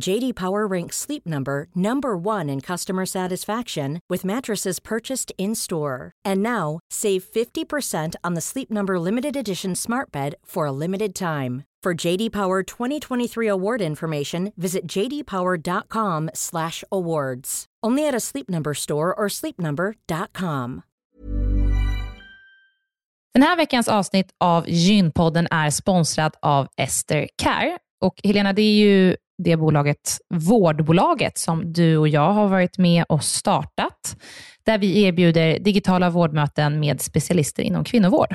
JD Power ranks Sleep Number number 1 in customer satisfaction with mattresses purchased in-store. And now, save 50% on the Sleep Number limited edition Smart Bed for a limited time. For JD Power 2023 award information, visit jdpower.com/awards. Only at a Sleep Number store or sleepnumber.com. Den här veckans avsnitt av Gynpodden är sponsrad av Ester Care. Och Helena, det är ju det bolaget, vårdbolaget, som du och jag har varit med och startat, där vi erbjuder digitala vårdmöten med specialister inom kvinnovård.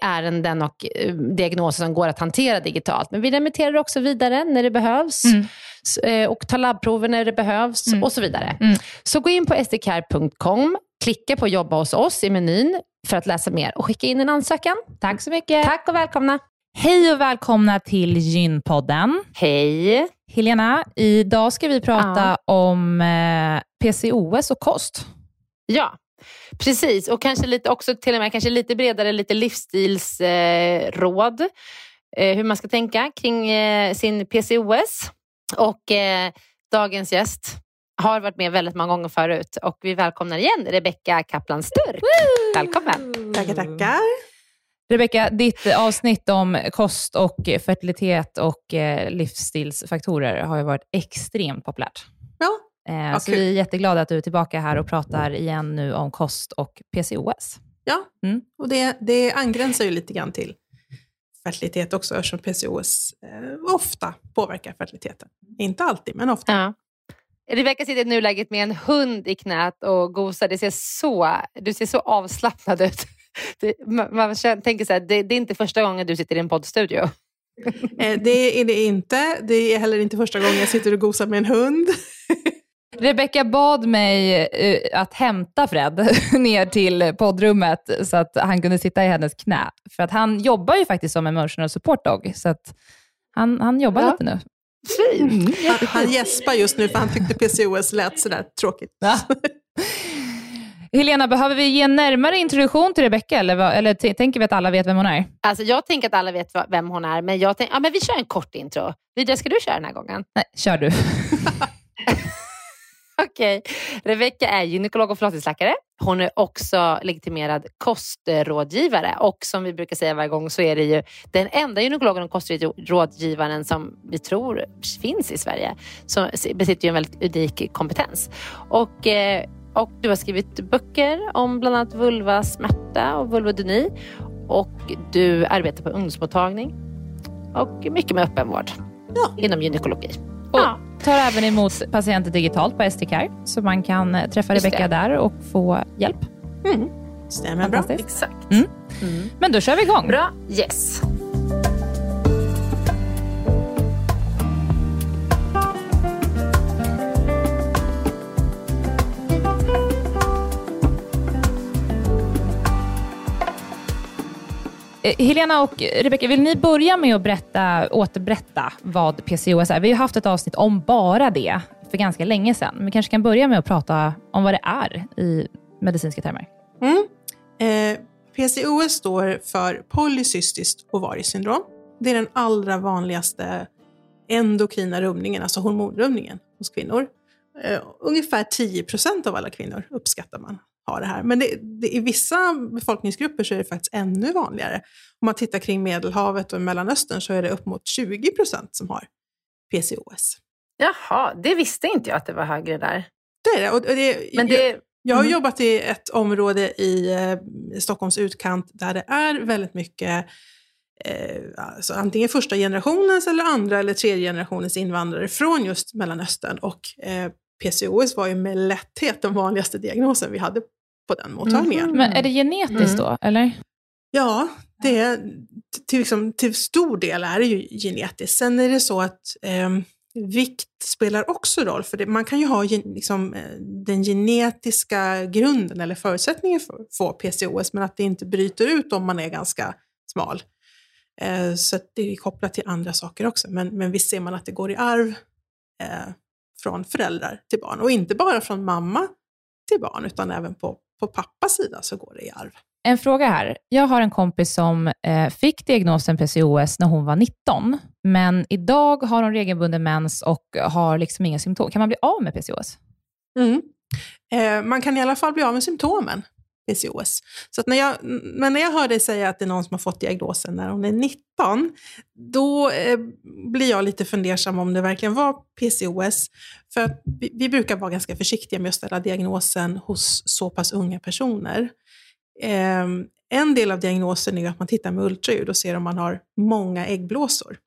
ärenden och eh, diagnoser som går att hantera digitalt. Men vi remitterar också vidare när det behövs mm. Eh, och tar labbprover när det behövs mm. och så vidare. Mm. Så gå in på sdcare.com, klicka på jobba hos oss i menyn för att läsa mer och skicka in en ansökan. Tack så mycket. Tack och välkomna. Hej och välkomna till Gynpodden. Hej. Helena, idag ska vi prata ja. om PCOS och kost. Ja, Precis, och kanske lite, också till och med kanske lite bredare lite livsstilsråd. Eh, hur man ska tänka kring eh, sin PCOS. Och eh, dagens gäst har varit med väldigt många gånger förut och vi välkomnar igen Rebecka Kaplan Sturk. Välkommen! Tackar, tackar. Rebecka, ditt avsnitt om kost och fertilitet och eh, livsstilsfaktorer har ju varit extremt populärt. Ja, Eh, okay. Så vi är jätteglada att du är tillbaka här och pratar igen nu om kost och PCOS. Ja, mm. och det, det angränsar ju lite grann till fertilitet också eftersom PCOS eh, ofta påverkar fertiliteten. Inte alltid, men ofta. Ja. Rebecka sitter i nuläget med en hund i knät och gosar. Det ser så, du ser så avslappnad ut. Det, man tänker så här, det, det, är inte första gången du sitter i en poddstudio. Eh, det är det inte. Det är heller inte första gången jag sitter och gosar med en hund. Rebecka bad mig uh, att hämta Fred ner till poddrummet så att han kunde sitta i hennes knä. För att han jobbar ju faktiskt som emotional support dog, så att han, han jobbar ja. lite nu. Fint. Mm, han, han gäspar just nu för han tyckte PCOS lät sådär tråkigt. Ja. Helena, behöver vi ge en närmare introduktion till Rebecka eller, eller tänker vi att alla vet vem hon är? Alltså, jag tänker att alla vet vem hon är, men, jag tänk, ja, men vi kör en kort intro. Vidare, ska du köra den här gången? Nej, kör du. Okej. Rebecka är gynekolog och förlossningsläkare. Hon är också legitimerad kostrådgivare och som vi brukar säga varje gång så är det ju den enda gynekologen och kostrådgivaren som vi tror finns i Sverige. Som besitter ju en väldigt unik kompetens. Och, eh, och du har skrivit böcker om bland annat vulvasmärta och vulvodyni och du arbetar på ungdomsmottagning och mycket med öppenvård Ja. inom gynekologi. Och Ja. Tar även emot patienter digitalt på STCare, så man kan eh, träffa Just Rebecka det. där och få hjälp. Stämmer bra. Exakt. Mm. Men då kör vi igång. Bra. Yes. Eh, Helena och Rebecka, vill ni börja med att berätta, återberätta vad PCOS är? Vi har ju haft ett avsnitt om bara det för ganska länge sedan. Men vi kanske kan börja med att prata om vad det är i medicinska termer. Mm. Eh, PCOS står för polycystiskt ovariesyndrom. Det är den allra vanligaste endokrina rubbningen, alltså hormonrubbningen hos kvinnor. Eh, ungefär 10 procent av alla kvinnor uppskattar man har det här. Men det, det, i vissa befolkningsgrupper så är det faktiskt ännu vanligare. Om man tittar kring Medelhavet och Mellanöstern så är det upp mot 20 procent som har PCOS. Jaha, det visste inte jag att det var högre där. Det är det. Och det Men jag, det, jag har Mm. jobbat i ett område i eh, Stockholms utkant där det är väldigt mycket eh, alltså antingen första generationens eller andra eller tredje generationens invandrare från just Mellanöstern. Och eh, PCOS var ju med lätthet den vanligaste diagnosen vi hade på den mottagningen. Mhm. Men är det genetiskt Mm. då, eller? Ja, det är, till, liksom, till stor del är det ju genetiskt. Sen är det så att eh, vikt spelar också roll, för det, man kan ju ha liksom, eh, den genetiska grunden eller förutsättningen för att få PCOS, men att det inte bryter ut om man är ganska smal. Eh, så att det är kopplat till andra saker också, men, men visst ser man att det går i arv eh, från föräldrar till barn. Och inte bara från mamma till barn, utan även på, på pappas sida så går det i arv. En fråga här. Jag har en kompis som eh, fick diagnosen PCOS när hon var 19, men idag har hon regelbunden mens och har liksom inga symptom. Kan man bli av med PCOS? Mm. Eh, man kan i alla fall bli av med symptomen PCOS. Så att när jag, men när jag hör dig säga att det är någon som har fått diagnosen när hon är 19, då eh, blir jag lite fundersam om det verkligen var PCOS. För vi, vi brukar vara ganska försiktiga med att ställa diagnosen hos så pass unga personer. Eh, en del av diagnosen är att man tittar med ultraljud och ser om man har många äggblåsor.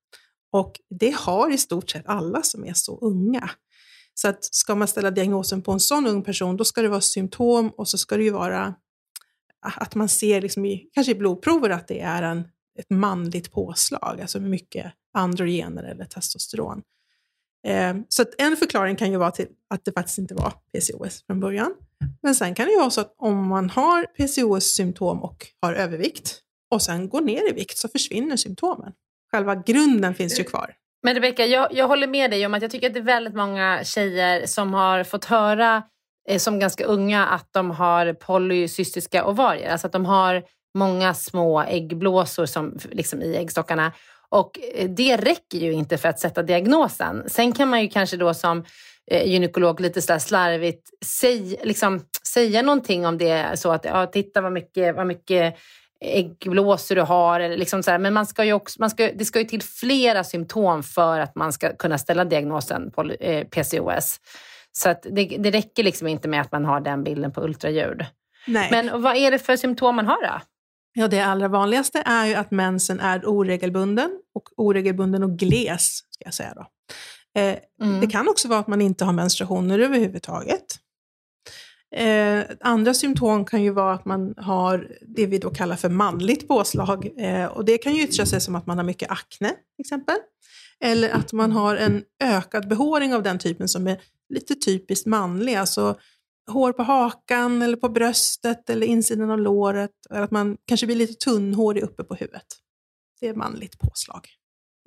Och det har i stort sett alla som är så unga. Så att ska man ställa diagnosen på en sån ung person, då ska det vara symptom och så ska det ju vara att man ser liksom i, kanske i blodprover att det är en, ett manligt påslag, alltså mycket androgener eller testosteron. Eh, så att en förklaring kan ju vara till att det faktiskt inte var PCOS från början. Men sen kan det ju vara så att om man har PCOS-symptom och har övervikt och sen går ner i vikt så försvinner symptomen. Själva grunden finns ju kvar. Men Rebecka, jag, jag håller med dig om att jag tycker att det är väldigt många tjejer som har fått höra Eh, som ganska unga att de har polycystiska ovarier. Alltså att de har många små äggblåsor som, liksom i äggstockarna. Och eh, det räcker ju inte för att sätta diagnosen. Sen kan man ju kanske då som eh, gynekolog lite så slarvigt säg, liksom, säga någonting om det. Så att, ja, titta vad mycket, vad mycket äggblåsor du har. Eller liksom så här. Men man ska ju också, man ska, det ska ju till flera symptom för att man ska kunna ställa diagnosen på eh, PCOS. Så det, det räcker liksom inte med att man har den bilden på ultraljud. Nej. Men vad är det för symptom man har då? Ja, det allra vanligaste är ju att mensen är oregelbunden och oregelbunden och gles, ska jag säga då. Eh, Mm. Det kan också vara att man inte har menstruationer överhuvudtaget. Eh, andra symptom kan ju vara att man har det vi då kallar för manligt påslag. Eh, och det kan ju yttra sig som att man har mycket akne, till exempel. Eller att man har en ökad behåring av den typen som är lite typiskt manlig. Alltså hår på hakan eller på bröstet eller insidan av låret. Eller att man kanske blir lite tunnhårig uppe på huvudet. Det är manligt påslag.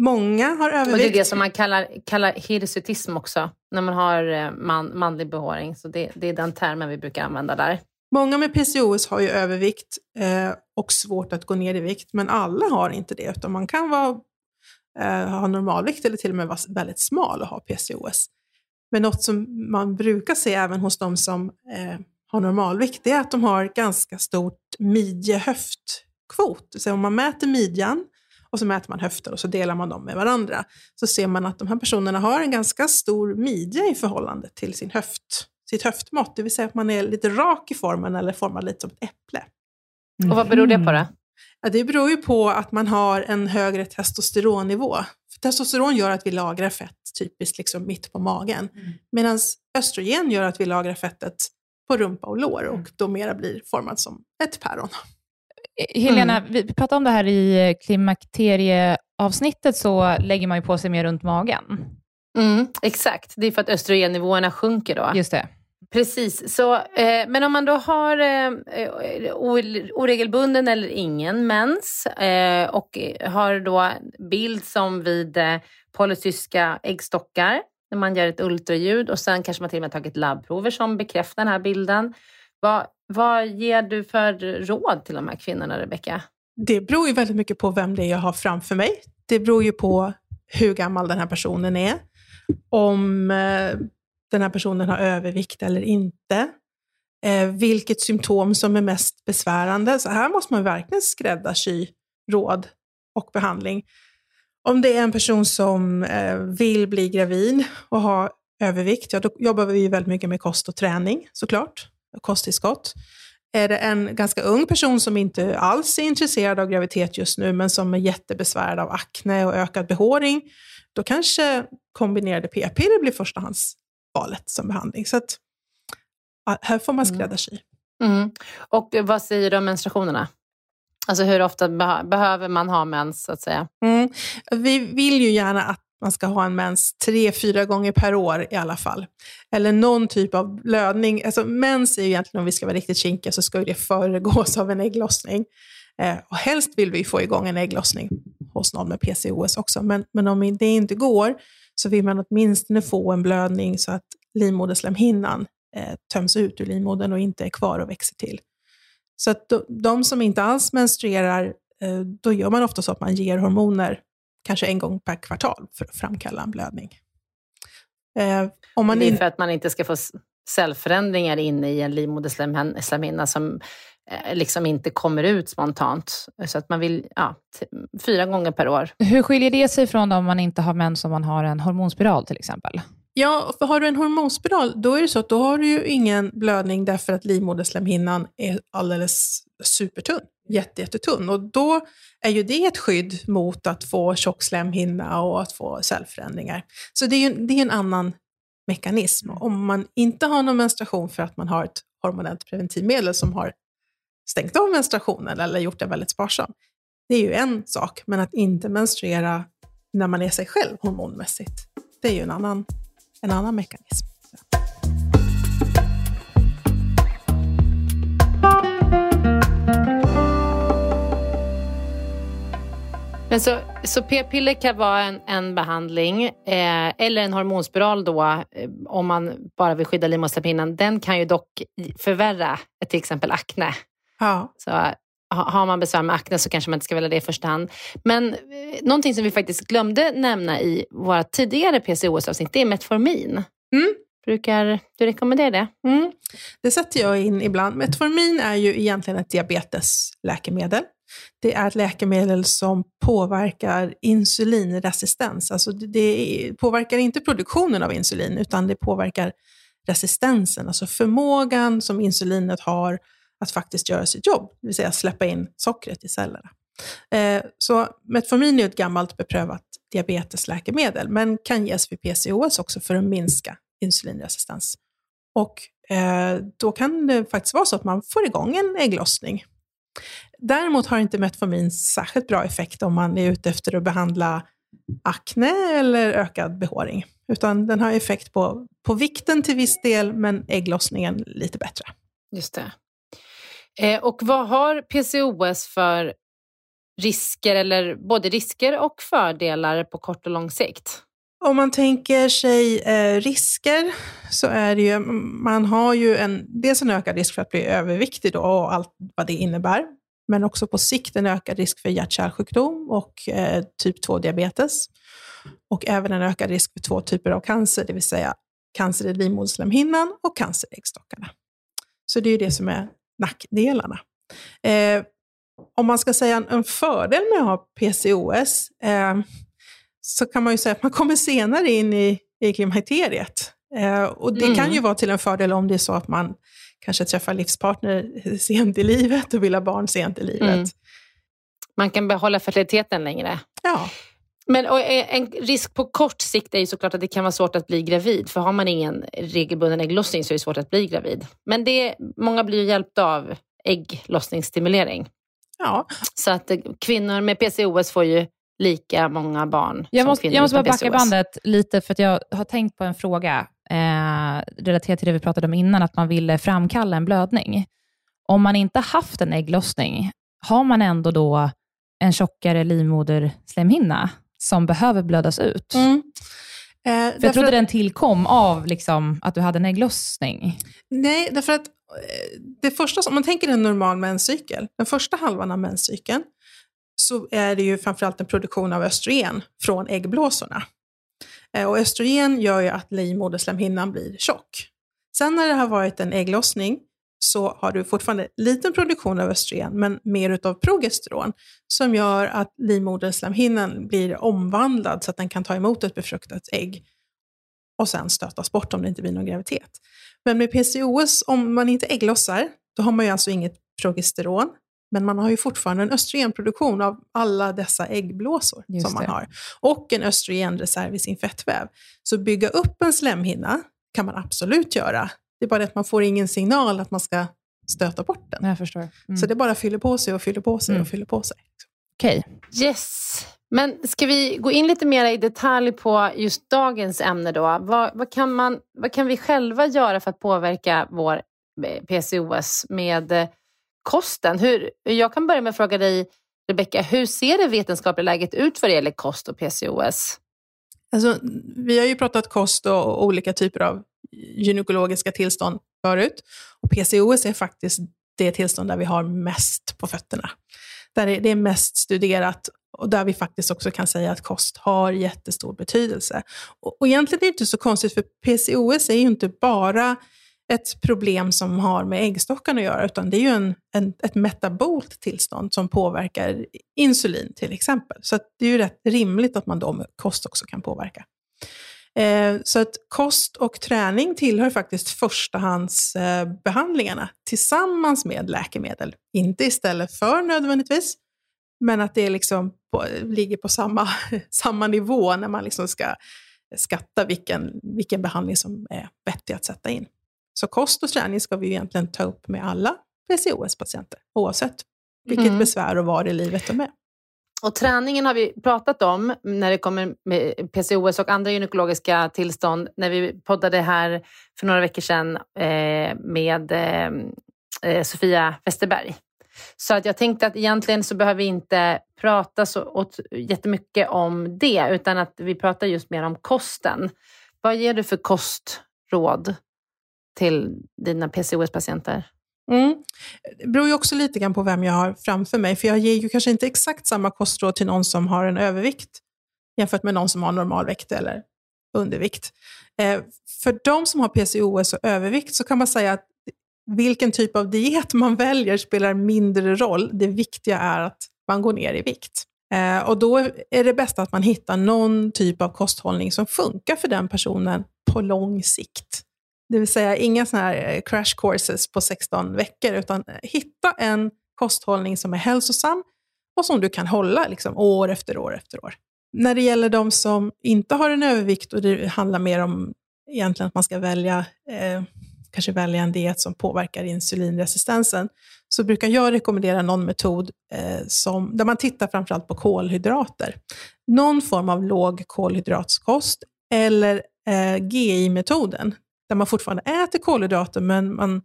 Många har Och det övervikt. är det som man kallar, kallar hirsutism också, när man har eh, man, manlig behåring. Så det, det är den termen vi brukar använda där. Många med PCOS har ju övervikt eh, och svårt att gå ner i vikt, men alla har inte det, utan man kan vara, eh, ha normalvikt eller till och med vara väldigt smal och ha PCOS. Men något som man brukar se även hos de som eh, har normalvikt, det är att de har ganska stort midje-höftkvot. Så om man mäter midjan och så mäter man höfter och så delar man dem med varandra, så ser man att de här personerna har en ganska stor midja i förhållande till sin höft, sitt höftmått. Det vill säga att man är lite rak i formen eller formad lite som ett äpple. Och vad beror det på då? Ja, det beror ju på att man har en högre testosteronnivå. För testosteron gör att vi lagrar fett typiskt liksom mitt på magen. Mm. Medan östrogen gör att vi lagrar fettet på rumpa och lår och då mera blir formad som ett päron. Eh, Helena, mm. vi pratade om det här i klimakterieavsnittet, så lägger man ju på sig mer runt magen. Mm, exakt, det är för att östrogennivåerna sjunker då. Just det. Precis, så, eh, men om man då har eh, eh oregelbunden eller ingen mens eh, och har då bild som vid eh, polycystiska äggstockar när man gör ett ultraljud och sen kanske man till och med tagit labbprover som bekräftar den här bilden. Vad, vad ger du för råd till de här kvinnorna, Rebecka? Det beror ju väldigt mycket på vem det är jag har framför mig. Det beror ju på hur gammal den här personen är. Om eh, den här personen har övervikt eller inte. Eh, vilket symptom som är mest besvärande. Så här måste man verkligen skräddarsy råd och behandling. Om det är en person som eh, vill bli gravid och ha övervikt, ja, då jobbar vi väldigt mycket med kost och träning såklart, kosttillskott. Är det en ganska ung person som inte alls är intresserad av graviditet just nu, men som är jättebesvärad av akne och ökad behåring, då kanske kombinerade p-piller blir förstahands förstahandsvalet som behandling. Så att, här får man mm. skräddarsy. Mm. Och vad säger du om menstruationerna? Alltså hur ofta be behöver man ha mens så att säga? Mm. Vi vill ju gärna att man ska ha en mens tre, fyra gånger per år i alla fall. Eller någon typ av blödning. Alltså mens är ju egentligen, om vi ska vara riktigt kinkiga, så ska det föregås av en ägglossning. Eh, och helst vill vi få igång en ägglossning hos någon med PCOS också. Men, men om det inte går så vill man åtminstone få en blödning så att livmoderslemhinnan eh, töms ut ur livmodern och inte är kvar och växer till. Så att de, de som inte alls menstruerar, eh, då gör man ofta så att man ger hormoner kanske en gång per kvartal för att framkalla en blödning. Eh, om man det är för att man inte ska få cellförändringar inne i en livmoderslemhinna som liksom inte kommer ut spontant. Så att man vill, ja, fyra gånger per år. Hur skiljer det sig från om man inte har mens om man har en hormonspiral till exempel? Ja, för har du en hormonspiral, då är det så att då har du ju ingen blödning därför att livmoderslemhinnan är alldeles supertunn, jättejättetunn. Och då är ju det ett skydd mot att få tjock slemhinna och att få cellförändringar. Så det är ju det är en annan mekanism. Mm. Om man inte har någon menstruation för att man har ett hormonellt preventivmedel som har stängt av menstruationen eller gjort den väldigt sparsam, det är ju en sak. Men att inte menstruera när man är sig själv hormonmässigt, det är ju en annan en annan mekanism. Men så, så p-piller kan vara en, en behandling eh, eller en hormonspiral då eh, om man bara vill skydda livmoderslemhinnan. Den kan ju dock förvärra till exempel akne. Ja. Så har man besvär med akne så kanske man inte ska välja det i första hand. Men eh, någonting som vi faktiskt glömde nämna i våra tidigare PCOS-avsnitt, det är Metformin. Mm. Brukar du rekommendera det? Mm. Det sätter jag in ibland. Metformin är ju egentligen ett diabetesläkemedel. Det är ett läkemedel som påverkar insulinresistens. Alltså det påverkar inte produktionen av insulin, utan det påverkar resistensen, alltså förmågan som insulinet har att faktiskt göra sitt jobb, det vill säga släppa in sockret i cellerna. Eh, så Metformin är ett gammalt beprövat diabetesläkemedel, men kan ges vid PCOS också för att minska insulinresistens. Och eh, då kan det faktiskt vara så att man får igång en ägglossning. Däremot har inte Metformin särskilt bra effekt om man är ute efter att behandla akne eller ökad behåring, utan den har effekt på, på vikten till viss del, men ägglossningen lite bättre. Just det. Eh, och vad har PCOS för risker, eller både risker och fördelar på kort och lång sikt? Om man tänker sig eh, risker så är det ju, man har ju en, dels en ökad risk för att bli överviktig då, och allt vad det innebär, men också på sikt en ökad risk för hjärt-kärlsjukdom och eh, typ 2-diabetes. Och även en ökad risk för två typer av cancer, det vill säga cancer i livmoderslemhinnan och cancer i äggstockarna. Så det är ju det som är nackdelarna. Eh, om man ska säga en, en, fördel med att ha PCOS, eh, så kan man ju säga att man kommer senare in i, i klimakteriet. Eh, och det mm. kan ju vara till en fördel om det är så att man kanske träffar livspartner sent i livet och vill ha barn sent i livet. Mm. Man kan behålla fertiliteten längre. Ja. Men en risk på kort sikt är ju såklart att det kan vara svårt att bli gravid. För har man ingen regelbunden ägglossning så är det svårt att bli gravid. Men det, många blir ju hjälpta av ägglossningsstimulering. Ja. Så att eh, kvinnor med PCOS får ju lika många barn jag som måste, kvinnor Jag måste bara backa PCOS. bandet lite, för att jag har tänkt på en fråga eh, relaterat till det vi pratade om innan, att man ville framkalla en blödning. Om man inte haft en ägglossning, har man ändå då en tjockare livmoderslemhinna som behöver blödas ut? Mm. Eh, för jag trodde att, den tillkom av liksom, att du hade en ägglossning. Nej, därför att eh, det första, om man tänker en normal menscykel, den första halvan av menscykeln, så är det ju framförallt en produktion av östrogen från äggblåsorna. Eh, och östrogen gör ju att livmoderslemhinnan blir tjock. Sen när det har varit en ägglossning så har du fortfarande liten produktion av östrogen, men mer utav progesteron, som gör att livmoderslemhinnan blir omvandlad så att den kan ta emot ett befruktat ägg och sen stötas bort om det inte blir någon graviditet. Men med PCOS, om man inte ägglossar, då har man ju alltså inget progesteron, men man har ju fortfarande en östrogenproduktion av alla dessa äggblåsor Just som man det. har. Och en östrogenreserv i sin fettväv. Så bygga upp en slemhinna kan man absolut göra. Det är bara det att man får ingen signal att man ska stöta bort den. Jag förstår. Mm. Så det bara fyller på sig och fyller på sig mm. och fyller på sig. Okej. Okay. Yes. Men ska vi gå in lite mer i detalj på just dagens ämne då? Vad, vad, kan man, vad kan vi själva göra för att påverka vår eh, PCOS med eh, kosten? Hur, jag kan börja med att fråga dig, Rebecka, hur ser det vetenskapliga läget ut vad det gäller kost och PCOS? Alltså, vi har ju pratat kost och olika typer av gynekologiska tillstånd förut. Och PCOS är faktiskt det tillstånd där vi har mest på fötterna. Där det är mest studerat och där vi faktiskt också kan säga att kost har jättestor betydelse. Och, och egentligen är det inte så konstigt, för PCOS är ju inte bara ett problem som har med äggstockarna att göra, utan det är ju en, en, ett metabolt tillstånd som påverkar insulin till exempel. Så det är ju rätt rimligt att man då med kost också kan påverka. Eh, så att kost och träning tillhör faktiskt förstahandsbehandlingarna tillsammans med läkemedel. Inte istället för nödvändigtvis, men att det liksom på, ligger på samma, samma nivå när man liksom ska skatta vilken, vilken behandling som är vettig att sätta in. Så kost och träning ska vi egentligen ta upp med alla PCOS-patienter, oavsett vilket mm. besvär och var i livet de är. Och träningen har vi pratat om när det kommer med PCOS och andra gynekologiska tillstånd när vi poddade här för några veckor sedan eh, med eh, eh, Sofia Westerberg. Så att jag tänkte att egentligen så behöver vi inte prata så åt, jättemycket om det utan att vi pratar just mer om kosten. Vad ger du för kostråd till dina PCOS-patienter? Mm. Det beror ju också lite grann på vem jag har framför mig, för jag ger ju kanske inte exakt samma kostråd till någon som har en övervikt jämfört med någon som har normalvikt eller undervikt. Eh, för de som har PCOS och övervikt så kan man säga att vilken typ av diet man väljer spelar mindre roll. Det viktiga är att man går ner i vikt. Eh, och då är det bästa att man hittar någon typ av kosthållning som funkar för den personen på lång sikt. Det vill säga inga såna här eh, crash courses på 16 veckor, utan eh, hitta en kosthållning som är hälsosam och som du kan hålla liksom, år efter år efter år. När det gäller de som inte har en övervikt och det handlar mer om egentligen att man ska välja, eh, kanske välja en diet som påverkar insulinresistensen, så brukar jag rekommendera någon metod eh, som, där man tittar framförallt på kolhydrater. Någon form av låg kolhydratskost eller eh, GI-metoden, där man fortfarande äter kolhydrater, men man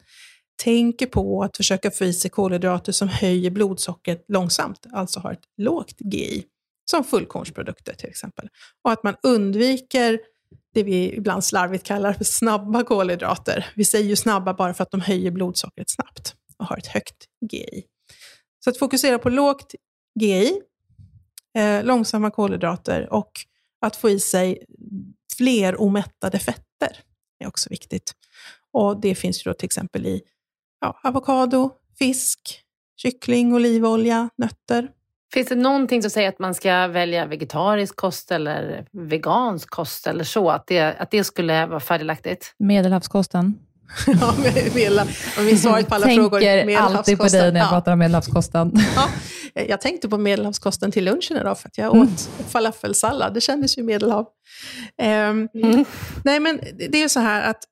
tänker på att försöka få i sig kolhydrater som höjer blodsockret långsamt, alltså har ett lågt GI, som fullkornsprodukter till exempel. Och att man undviker det vi ibland slarvigt kallar för snabba kolhydrater. Vi säger ju snabba bara för att de höjer blodsockret snabbt och har ett högt GI. Så att fokusera på lågt GI, eh, långsamma kolhydrater och att få i sig fler omättade fetter är också viktigt. Och Det finns ju då till exempel i ja, avokado, fisk, kyckling, olivolja, nötter. Finns det någonting som säger att man ska välja vegetarisk kost eller vegansk kost eller så? Att det, att det skulle vara fördelaktigt? Medelhavskosten. ja, om svaret på alla Tänker frågor. Tänker alltid på dig när jag ja. pratar om medelhavskosten. Ja, jag tänkte på medelhavskosten till lunchen idag för att jag mm. åt falafelsallad. Det kändes ju medelhav. Um, mm. Nej, men det är ju så här att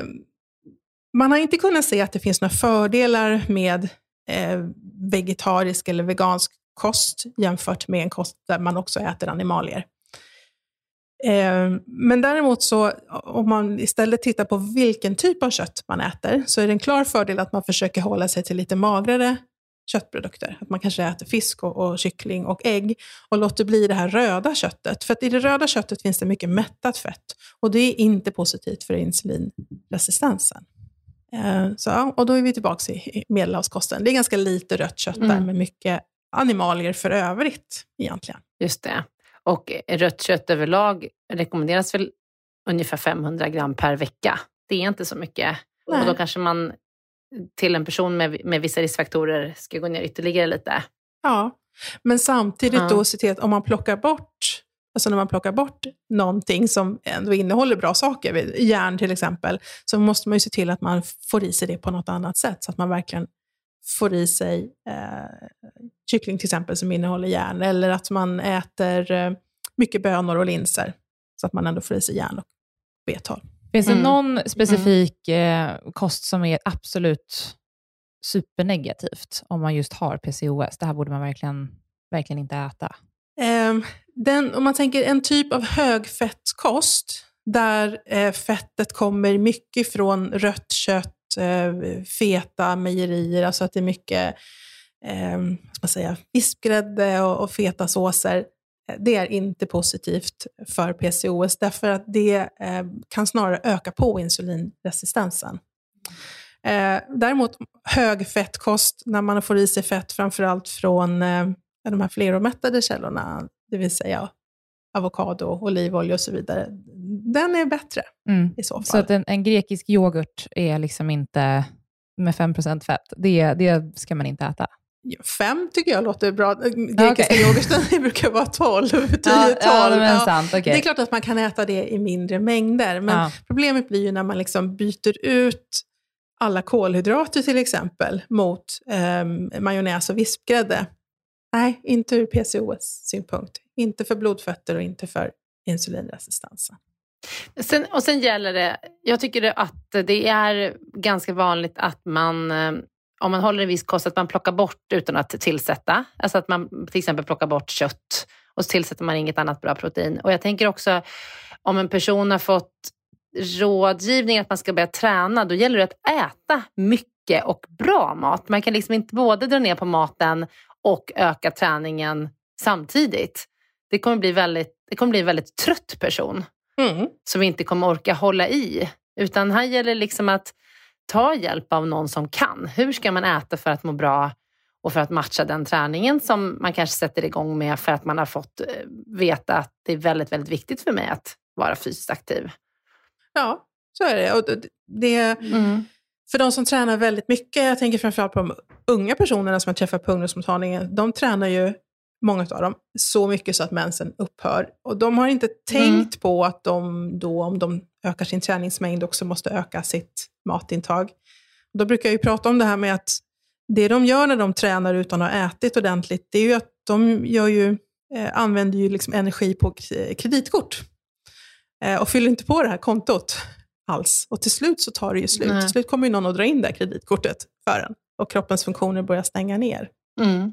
um, man har inte kunnat se att det finns några fördelar med eh, vegetarisk eller vegansk kost jämfört med en kost där man också äter animalier. Eh, men däremot så om man istället tittar på vilken typ av kött man äter så är det en klar fördel att man försöker hålla sig till lite magrare köttprodukter. Att man kanske äter fisk och, och kyckling och ägg och låter bli det här röda köttet. För att i det röda köttet finns det mycket mättat fett och det är inte positivt för insulinresistensen. Eh, så, och då är vi tillbaka i medelhavskosten. Det är ganska lite rött kött mm. där med mycket animalier för övrigt egentligen. Just det. Och rött kött överlag rekommenderas väl ungefär 500 gram per vecka. Det är inte så mycket. Nej. Och då kanske man till en person med, med vissa riskfaktorer ska gå ner ytterligare lite. Ja, men samtidigt ja. då se till att om man plockar bort Alltså när man plockar bort någonting som ändå innehåller bra saker, järn till exempel, så måste man ju se till att man får i sig det på något annat sätt, så att man verkligen får i sig eh, kyckling till exempel som innehåller järn, eller att man äter eh, mycket bönor och linser, så att man ändå får i sig järn och B12. Finns det mm. någon specifik eh, kost som är absolut supernegativt om man just har PCOS? Det här borde man verkligen, verkligen inte äta. Um, den, om man tänker en typ av högfettkost, där eh, fettet kommer mycket från rött kött, feta mejerier, alltså att det är mycket eh, ska säga, vispgrädde och, och feta såser. Det är inte positivt för PCOS, därför att det eh, kan snarare öka på insulinresistensen. Eh, däremot högfettkost, när man får i sig fett framförallt från eh, de här fleromättade källorna, det vill säga avokado, olivolja och så vidare, den är bättre mm. i så fall. Så att en, en, grekisk yoghurt är liksom inte med 5 fett, det, det ska man inte äta? Fem tycker jag låter bra. Grekiska okay. yoghurten brukar vara 12, 10, 12. Ja, ja, okay. Det är klart att man kan äta det i mindre mängder, men ja. problemet blir ju när man liksom byter ut alla kolhydrater till exempel mot eh, majonnäs och vispgrädde. Nej, inte ur PCOS-synpunkt. Inte för blodfetter och inte för insulinresistensen. Sen, och sen gäller det, jag tycker att det är ganska vanligt att man, eh, om man håller en viss kost, att man plockar bort utan att tillsätta. Alltså att man till exempel plockar bort kött och så tillsätter man inget annat bra protein. Och jag tänker också om en person har fått rådgivning att man ska börja träna, då gäller det att äta mycket och bra mat. Man kan liksom inte både dra ner på maten och öka träningen samtidigt. Det kommer bli väldigt, det kommer bli en väldigt trött person mm. som inte kommer orka hålla i. Utan här gäller liksom att ta hjälp av någon som kan. Hur ska man äta för att må bra och för att matcha den träningen som man kanske sätter igång med för att man har fått eh, veta att det är väldigt, väldigt viktigt för mig att vara fysiskt aktiv. Ja, så är det. Och det mm. För de som tränar väldigt mycket, jag tänker framförallt på de unga personerna som jag träffar på ungdomsmottagningen, de tränar ju, många av dem, så mycket så att mensen upphör. Och de har inte tänkt mm. på att de då, om de ökar sin träningsmängd, också måste öka sitt matintag. Då brukar jag ju prata om det här med att det de gör när de tränar utan att ha ätit ordentligt, det är ju att de gör ju, eh, använder ju liksom energi på kreditkort. Eh, och fyller inte på det här kontot alls. Och till slut så tar det ju slut. Nej. Till slut kommer ju någon att dra in det här kreditkortet för en och kroppens funktioner börjar stänga ner. Mm.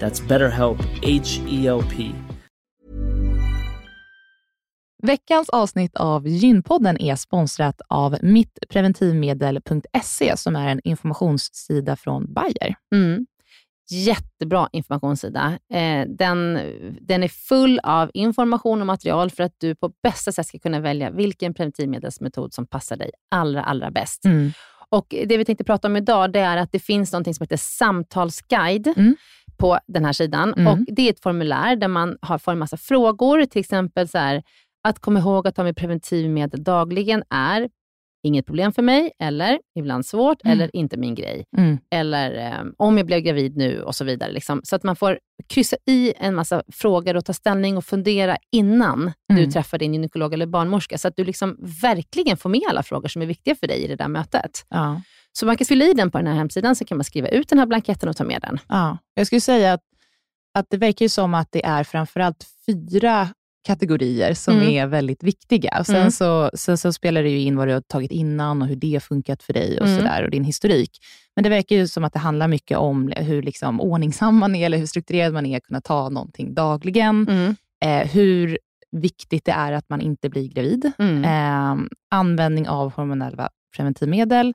That's BetterHelp, H E L P. Veckans avsnitt av Gynpodden är sponsrat av mittpreventivmedel.se som är en informationssida från Bayer. Mm. Jättebra informationssida. Eh, den, den är full av information och material för att du på bästa sätt ska kunna välja vilken preventivmedelsmetod som passar dig allra, allra bäst. Mm. Och Det vi tänkte prata om idag det är att det finns något som heter samtalsguide Mm. På den här sidan. Mm. Och Det är ett formulär där man har, får en massa frågor, till exempel så här, att komma ihåg att ta med preventivmedel dagligen är inget problem för mig, eller ibland svårt, Mm. eller inte min grej. Mm. Eller eh, om jag blev gravid nu och så vidare. Liksom. Så att man får kryssa i en massa frågor och ta ställning och fundera innan du Mm. träffar din gynekolog eller barnmorska, så att du liksom verkligen får med alla frågor som är viktiga för dig i det där mötet. Ja. Så man kan fylla i den på den här hemsidan, så kan man skriva ut den här blanketten och ta med den. Ja. Jag skulle säga att, att det verkar som att det är framförallt fyra kategorier som Mm. är väldigt viktiga. Och sen, Mm. så, sen så spelar det ju in vad du har tagit innan och hur det har funkat för dig och, Mm. sådär, och din historik. Men det verkar ju som att det handlar mycket om hur liksom ordningsam man är, eller hur strukturerad man är, att kunna ta någonting dagligen. Mm. Eh, hur viktigt det är att man inte blir gravid. Eh, användning av hormonella preventivmedel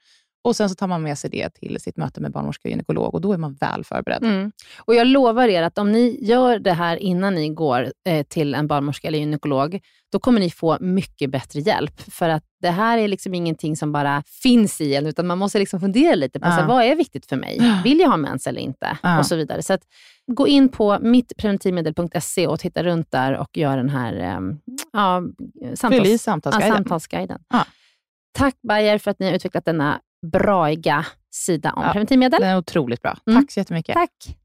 Och Sen så tar man med sig det till sitt möte med barnmorska och gynekolog och då är man väl förberedd. Mm. Och Jag lovar er att om ni gör det här innan ni går eh, till en barnmorska eller gynekolog, då kommer ni få mycket bättre hjälp. För att det här är liksom ingenting som bara finns i en, utan man måste liksom fundera lite på Ja. så vad är viktigt för mig. Vill jag ha mens eller inte? Ja. Och så vidare. Så att, gå in på mittpreventivmedel.se och titta runt där och gör den här eh, ja, samtals, samtalsguiden. samtalsguiden. Tack Bayer för att ni har utvecklat denna braiga sida om Ja. preventivmedel. Den är otroligt bra. Mm. Tack så jättemycket. Tack.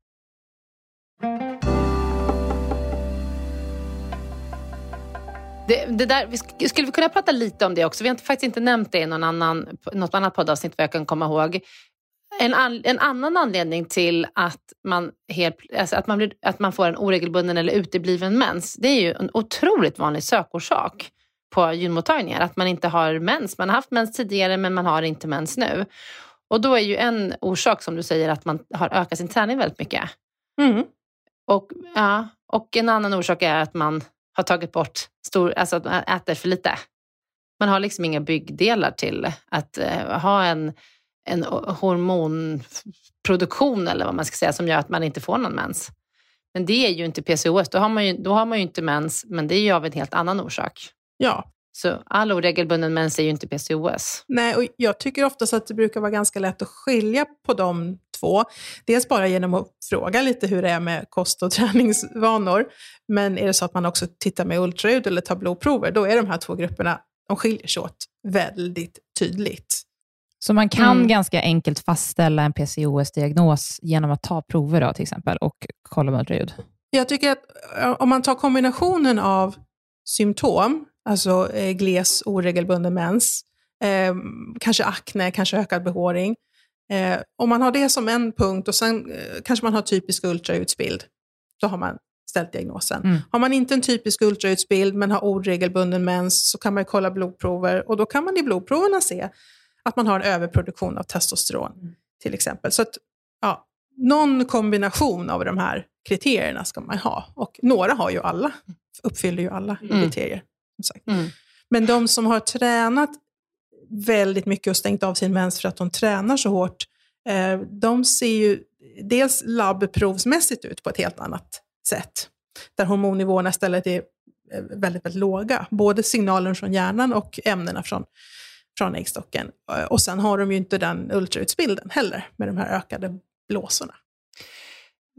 Det, det där, vi skulle vi kunna prata lite om det också? Vi har inte, faktiskt inte nämnt det i någon annan, något annat poddavsnitt vad jag kan komma ihåg. En, an, en annan anledning till att man, helt, alltså att, man blir, att man får en oregelbunden eller utebliven mens, det är ju en otroligt vanlig sökorsak på gynmottagningar. Att man inte har mens. Man har haft mens tidigare men man har inte mens nu. Och då är ju en orsak som du säger att man har ökat sin träning väldigt mycket. Mm. Och, ja, och en annan orsak är att man har tagit bort, stor, alltså att man äter för lite. Man har liksom inga byggdelar till att eh, ha en, en hormonproduktion eller vad man ska säga som gör att man inte får någon mens. Men det är ju inte PCOS, då har man ju, då har man ju inte mens, men det är ju av en helt annan orsak. Ja, Så all oregelbunden mens är ju inte PCOS. Nej, och jag tycker oftast att det brukar vara ganska lätt att skilja på de två. Dels bara genom att fråga lite hur det är med kost och träningsvanor. Men är det så att man också tittar med ultraljud eller tar blodprover, då är de här två grupperna, de skiljer sig åt väldigt tydligt. Så man kan Mm. ganska enkelt fastställa en PCOS-diagnos genom att ta prover då, till exempel och kolla med ultraljud? Jag tycker att om man tar kombinationen av symptom, alltså eh, gles, oregelbunden mens, eh, kanske akne, kanske ökad behåring. Eh, om man har det som en punkt och sen eh, kanske man har typisk ultraljudsbild, då har man ställt diagnosen. Mm. Har man inte en typisk ultraljudsbild men har oregelbunden mens så kan man ju kolla blodprover och då kan man i blodproverna se att man har en överproduktion av testosteron till exempel. Så att, ja, någon kombination av de här kriterierna ska man ha. Och några har ju alla, uppfyller ju alla Mm. kriterier. Mm. Men de som har tränat väldigt mycket och stängt av sin mens för att de tränar så hårt, eh, de ser ju dels labbprovsmässigt ut på ett helt annat sätt. Där hormonnivåerna istället är eh, väldigt, väldigt låga. Både signalen från hjärnan och ämnena från, från äggstocken. Eh, Och sen har de ju inte den ultraljudsbilden heller med de här ökade blåsorna.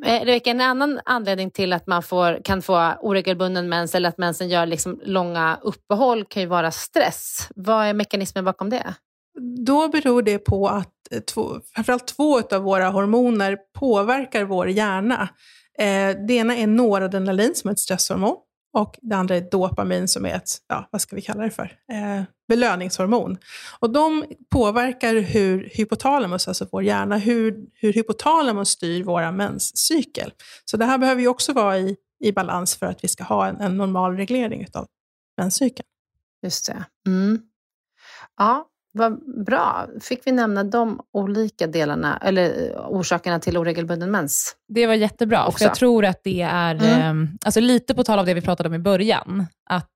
Eh, Rebecka, en annan anledning till att man får, kan få oregelbunden mens eller att mensen gör liksom långa uppehåll kan ju vara stress. Vad är mekanismen bakom det? Då beror det på att eh, två, framförallt två av våra hormoner påverkar vår hjärna. Eh, det ena är noradrenalin som är ett stresshormon och det andra är dopamin som är ett, ja, vad ska vi kalla det för, eh, belöningshormon. Och de påverkar hur hypotalamus, alltså vår hjärna, hur, hur hypotalamus styr vår menscykel. Så det här behöver ju också vara i, i balans för att vi ska ha en, en normal reglering av menscykeln. Just det. Mm. Ja, vad bra. Fick vi nämna de olika delarna, eller eh, orsakerna till oregelbunden mens? Det var jättebra, Också. för jag tror att det är, Mm. eh, alltså lite på tal av det vi pratade om i början, att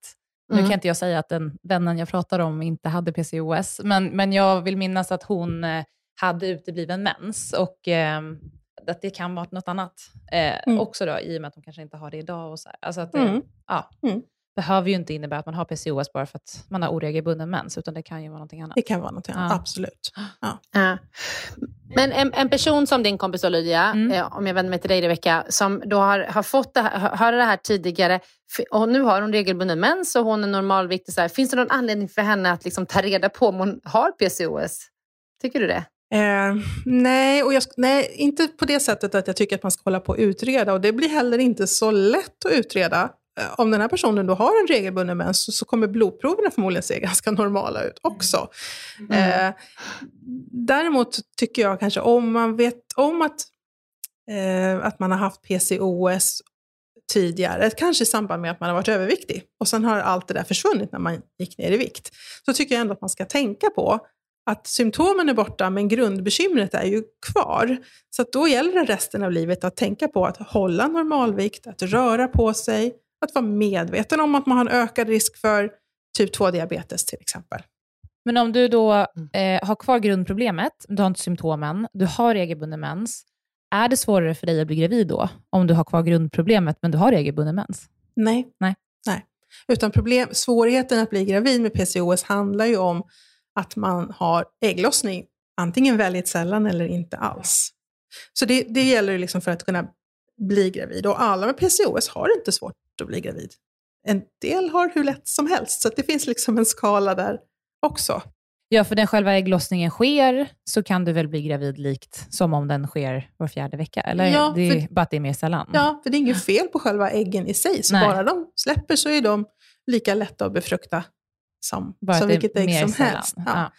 nu Mm. kan inte jag säga att den vännen jag pratar om inte hade PCOS, men, men jag vill minnas att hon eh, hade utebliven mens och eh, att det kan vara något annat eh, Mm. också då, i och med att hon kanske inte har det idag. Och så här. Alltså att det Mm. ja, Mm. Behöver ju inte innebära att man har PCOS bara för att man har oregelbunden mens, utan det kan ju vara någonting annat. Det kan vara något annat, Ja. absolut. Ja. Men en, en person som din kompis Olivia, Mm. eh, om jag vänder mig till dig Rebecka, som då har, har fått det här, hö- höra det här tidigare och nu har hon regelbunden mens och hon är normalviktig. Så här. Finns det någon anledning för henne att liksom ta reda på om hon har PCOS? Tycker du det? Eh, nej, och jag, nej, inte på det sättet att jag tycker att man ska hålla på och utreda. Och det blir heller inte så lätt att utreda. Om den här personen då har en regelbunden mens så, så kommer blodproverna förmodligen se ganska normala ut också. Mm. Eh, däremot tycker jag kanske om man vet om att, eh, att man har haft PCOS tidigare, kanske i samband med att man har varit överviktig och sen har allt det där försvunnit när man gick ner i vikt, så tycker jag ändå att man ska tänka på att symptomen är borta men grundbekymret är ju kvar. Så då gäller det resten av livet att tänka på att hålla normalvikt, att röra på sig, att vara medveten om att man har en ökad risk för typ 2-diabetes till exempel. Men om du då eh, har kvar grundproblemet, du har inte symptomen, du har regelbunden mens, är det svårare för dig att bli gravid då? Om du har kvar grundproblemet men du har regelbunden mens? Nej. Nej. Nej. Utan problem, svårigheten att bli gravid med PCOS handlar ju om att man har ägglossning antingen väldigt sällan eller inte alls. Så det, det gäller liksom för att kunna bli gravid. Och alla med PCOS har inte svårt att bli gravid. En del har hur lätt som helst, så det finns liksom en skala där också. Ja, för när själva ägglossningen sker så kan du väl bli gravid likt som om den sker var fjärde vecka? Eller Ja, det är för- bara att det är mer sällan? Ja, för det är inget fel på själva äggen i sig, så Nej. bara de släpper så är de lika lätta att befrukta som, bara som vilket ägg som sällan. helst. Ja. Ja.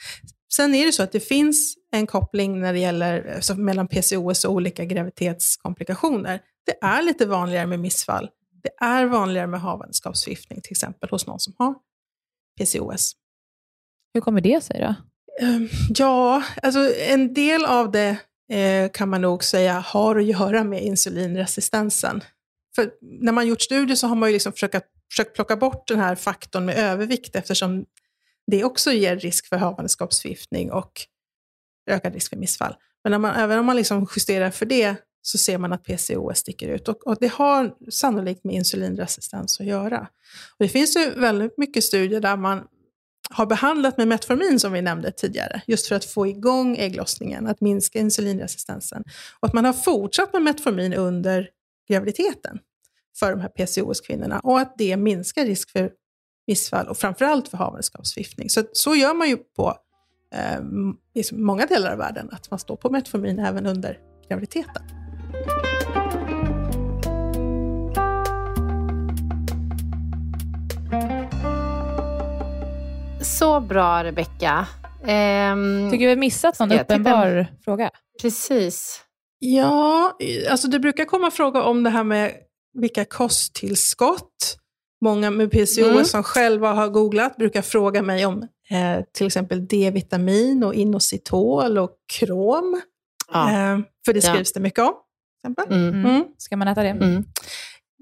Sen är det så att det finns en koppling när det gäller, alltså mellan PCOS och olika graviditetskomplikationer. Det är lite vanligare med missfall. Det är vanligare med havandeskapsförgiftning till exempel hos någon som har PCOS. Hur kommer det sig då? Ehm, Ja, alltså en del av det eh, kan man nog säga har att göra med insulinresistensen. För när man gjort studier så har man ju liksom försökt, försökt plocka bort den här faktorn med övervikt eftersom det också ger risk för havandeskapsförgiftning och ökad risk för missfall. Men man, även om man liksom justerar för det så ser man att PCOS sticker ut. Och, och det har sannolikt med insulinresistens att göra. Och det finns ju väldigt mycket studier där man har behandlat med Metformin som vi nämnde tidigare, just för att få igång ägglossningen, att minska insulinresistensen. Och att man har fortsatt med Metformin under graviditeten för de här PCOS-kvinnorna och att det minskar risk för missfall och framförallt för havandeskapsförgiftning. Så, så gör man ju på eh, i många delar av världen, att man står på Metformin även under graviditeten. Så bra Rebecka. Ehm, Tycker vi har missat någon jag titta? uppenbar fråga? precis. Ja, alltså det brukar komma fråga om det här med vilka kosttillskott. Många med PCOS Mm. som själva har googlat brukar fråga mig om eh, till exempel D-vitamin och inositol och krom. Ja. Eh, för det Ja. skrivs det mycket om. Exempel. Mm. Mm. Ska man äta det? Mm.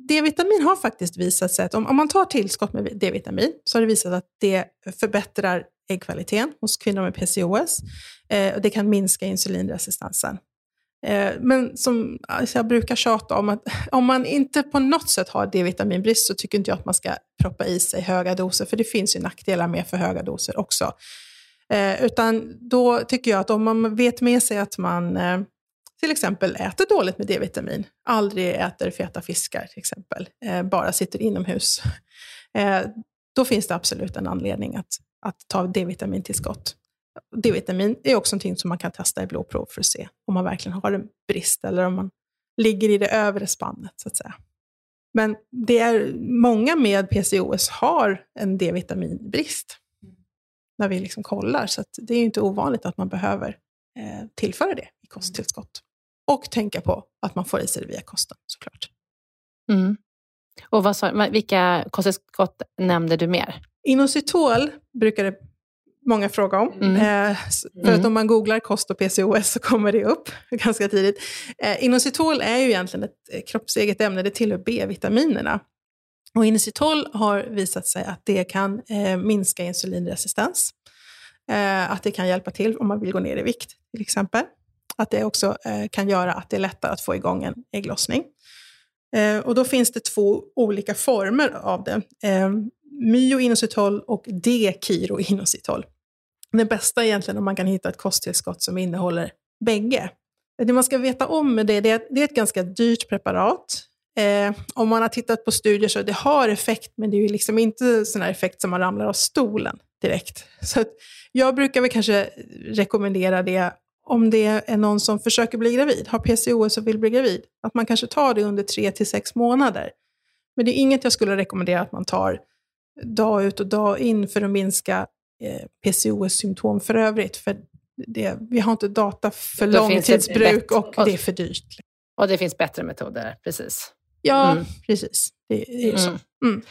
D-vitamin har faktiskt visat sig att om, om man tar tillskott med D-vitamin så har det visat att det förbättrar äggkvaliteten hos kvinnor med PCOS. Eh, och det kan minska insulinresistensen. Eh, men som alltså jag brukar tjata om, att om man inte på något sätt har D-vitaminbrist så tycker inte jag att man ska proppa i sig höga doser, för det finns ju nackdelar med för höga doser också. Eh, utan då tycker jag att om man vet med sig att man eh, till exempel äter dåligt med D-vitamin, aldrig äter feta fiskar till exempel, eh, bara sitter inomhus, eh, då finns det absolut en anledning att, att ta D-vitamintillskott. D-vitamin är också någonting som man kan testa i blodprov för att se om man verkligen har en brist eller om man ligger i det övre spannet så att säga. Men det är många med PCOS har en D-vitaminbrist när vi liksom kollar, så att det är ju inte ovanligt att man behöver eh, tillföra det i kosttillskott. Och tänka på att man får i sig det via kosten såklart. Mm. Och vad sa, vilka kosttillskott nämnde du mer? Inositol brukar det många fråga om. Mm. Eh, för Mm. att om man googlar kost och PCOS så kommer det upp ganska tidigt. Eh, inositol är ju egentligen ett eh, kroppseget ämne, det tillhör B-vitaminerna. Och inositol har visat sig att det kan eh, minska insulinresistens. Eh, att det kan hjälpa till om man vill gå ner i vikt till exempel. Att det också eh, kan göra att det är lättare att få igång en ägglossning. Eh, och då finns det två olika former av det. Eh, Myoinositol och D-kiroinositol. Det bästa är egentligen om man kan hitta ett kosttillskott som innehåller bägge. Det man ska veta om med det, det är att det är ett ganska dyrt preparat. Eh, om man har tittat på studier så det har effekt, men det är ju liksom inte sån här effekt som man ramlar av stolen direkt. Så att jag brukar väl kanske rekommendera det om det är någon som försöker bli gravid, har PCOS och vill bli gravid. Att man kanske tar det under tre till sex månader. Men det är inget jag skulle rekommendera att man tar dag ut och dag in för att minska eh, PCOS-symptom för övrigt. För det, vi har inte data för Då långtidsbruk och det är för dyrt. Och det finns bättre metoder, precis. Ja, Mm. precis. Det är ju så. Mm. Mm.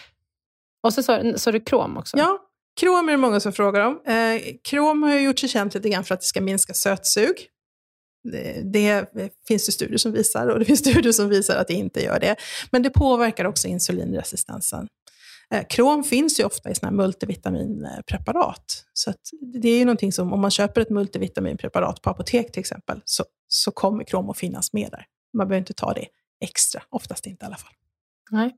Och så sa du krom också? Ja, krom är det många som frågar om. Eh, krom har ju gjort sig känt lite grann för att det ska minska sötsug. Det, det finns det studier som visar och det finns studier som visar att det inte gör det. Men det påverkar också insulinresistensen. Eh, krom finns ju ofta i såna här multivitaminpreparat. Så att det är ju någonting som, om man köper ett multivitaminpreparat på apotek till exempel, så, så kommer krom att finnas med där. Man behöver inte ta det extra, oftast inte i alla fall. Nej.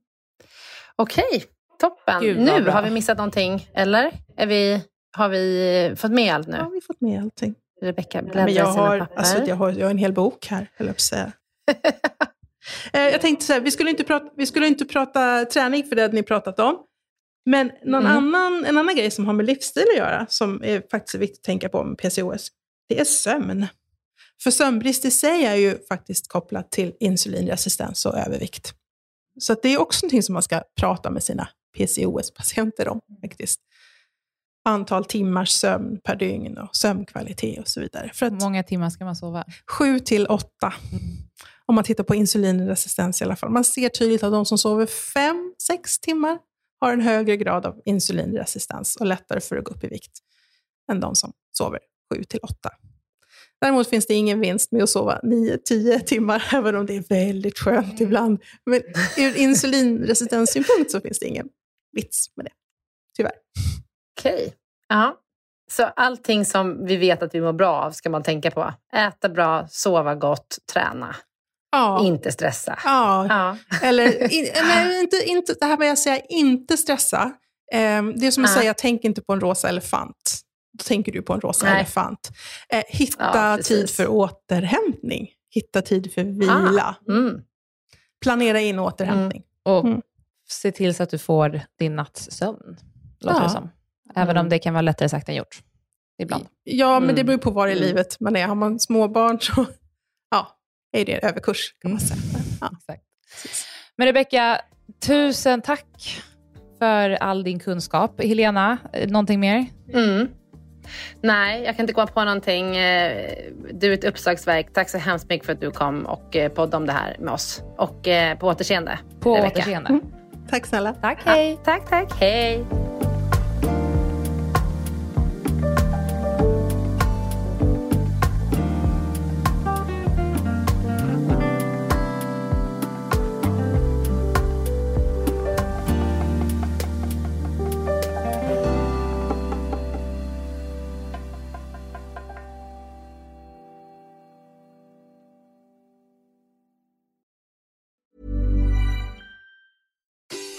Okej, toppen. Gud, nu bra. har vi missat någonting, eller? Är vi, har vi fått med allt nu? Ja, vi har fått med allting. Rebecka bläddrar i sina har, papper. alltså, jag, har, jag har en hel bok här, höll jag på att säga. Eh, jag tänkte så här, vi skulle, inte prata, vi skulle inte prata träning för det hade ni pratat om. Men någon Mm. annan, en annan grej som har med livsstil att göra, som är faktiskt viktigt att tänka på med PCOS, det är sömn. För sömnbrist i sig är ju faktiskt kopplat till insulinresistens och övervikt. Så det är också någonting som man ska prata med sina PCOS-patienter om. faktiskt. Antal timmars sömn per dygn och sömnkvalitet och så vidare. För Hur många timmar ska man sova? Sju till åtta. Om man tittar på insulinresistens i alla fall. Man ser tydligt att de som sover fem, sex timmar har en högre grad av insulinresistens och lättare för att gå upp i vikt än de som sover sju till åtta. Däremot finns det ingen vinst med att sova 9-10 timmar, även om det är väldigt skönt ibland. Men ur insulinresistenssynpunkt så finns det ingen vits med det. Tyvärr. Okej. Ja. Så allting som vi vet att vi mår bra av ska man tänka på. Äta bra, sova gott, träna. Ja. Inte stressa. ja. Ja. Eller, in, eller inte, inte, det här med att säga inte stressa. Eh, det är som att Ja. säga tänk inte på en rosa elefant. Då tänker du på en rosa Nej. elefant. Eh, hitta tid för återhämtning. Hitta tid för vila. Mm. Planera in återhämtning. Och Mm. Se till så att du får din nattsömn, låter Ja. det som. Även Mm. om det kan vara lättare sagt än gjort. Ibland. Ja, men Mm. det beror på var i Mm. livet man är. Har man småbarn så ja, är det överkurs kan man Mm. säga. Ja. Exakt. Men Rebecka, tusen tack för all din kunskap. Helena, eh, någonting mer? Mm. Nej, jag kan inte komma på någonting. Eh, Du är ett uppslagsverk. Tack så hemskt mycket för att du kom och eh, poddade om det här med oss. Och på återseende. På Rebecka. återseende. Mm. Tack snälla. Tack, hej. Tack, tack. Hej.